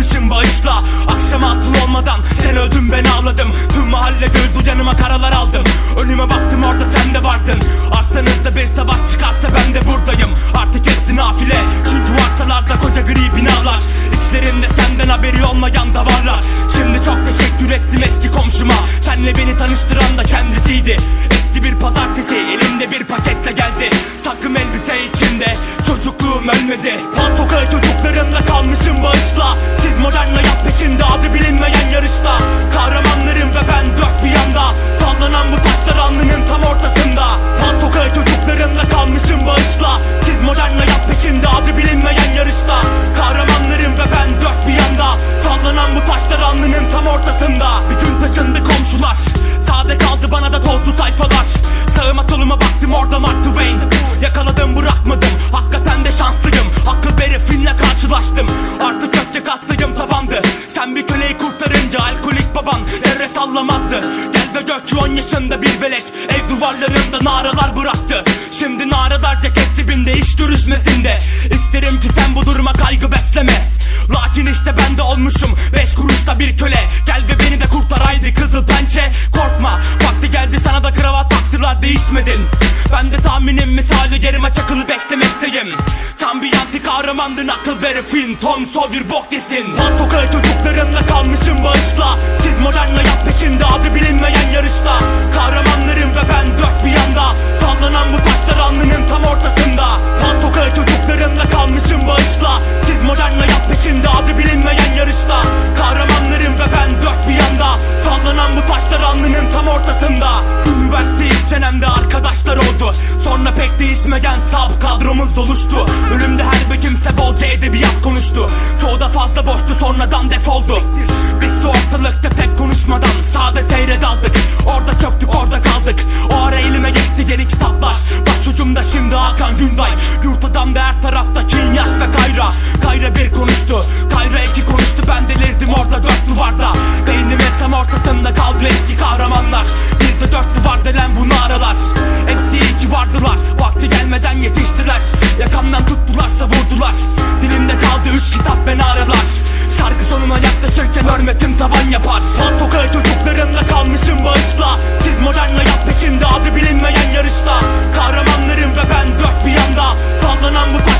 Kalmışım bağışla. Akşam altın olmadan sen öldün ben ağladım Tüm mahalle güldü yanıma karalar aldım tanıştıran da kendisiydi. Eski bir pazartesi elimde bir paketle geldi. Takım elbise içinde çocukluğum ölmedi. Pal sokağı çocuklarımla kalmışım bağışla. Siz modern hayat peşinde adı bilinmeyen yarışta Kahramanlarım ve ben dört bir yanda. Sallanan bu taşlar alnının tam ortasında. Bir gün taşındı komşular. Sade kaldı bana da tozlu sayfalar. Sağıma soluma baktım orada Mark Twain. Yakaladım bırakmadım. Hakikaten de şanslıyım. Aklı beri filmle karşılaştım. Artık köfte kastıyım tavandı. Sen bir köleyi kurtarınca alkolik baban Devre sallamazdı. Gel ve gör ki 10 yaşında bir velet Ev duvarlarında naralar bıraktı. Şimdi naralar ceket dibinde iş görüşmesinde İsterim ki sen bu duruma kaygı besleme. Lakin işte ben de olmuşum Beş kuruşta bir köle. Gel ve beni de kurtar haydi kızıl pençe. Korkma vakti geldi sana da kravat taksırlar değişmedin. Ben de tahminim misali yerime çakılı beklemekteyim. Tam bir anti kahramandın akıl veri film Tom Sawyer bok desin Lan sokağı çocuklarımla kalmışım bağışla. Siz modern hayat peşinde adı bilinmeyen yarışta. Kahramanlarım ve ben dört bir Değişmeyen sab kadromuz oluştu Önümde her bir kimse bolca edebiyat konuştu. Çoğu da fazla boştu sonradan defoldu. Biz ortalıkta pek konuşmadan sade seyre daldık Orada çöktük orada kaldık. O ara elime geçti yeni kitaplar. Başucumda şimdi Hakan Günday Yurt adamda her tarafta Kinyas ve Kayra. Kayra bir konuştu Kayra iki konuştu. Ben delirdim orada dört duvarda. Beynimin tam ortasında kaldı eski kahramanlar. Bir de dört duvar denen bu naralar gelmeden yetiştiler. Yakamdan tuttular savurdular Dilimde kaldı üç kitap ve naralar Şarkı sonuna yaklaşırken hürmetim tavan yapar. Lan sokağı çocuklarımla kalmışım bağışla. Siz modern hayat peşinde adı bilinmeyen yarışta. Kahramanlarım ve ben dört bir yanda. Sallanan bu taşlar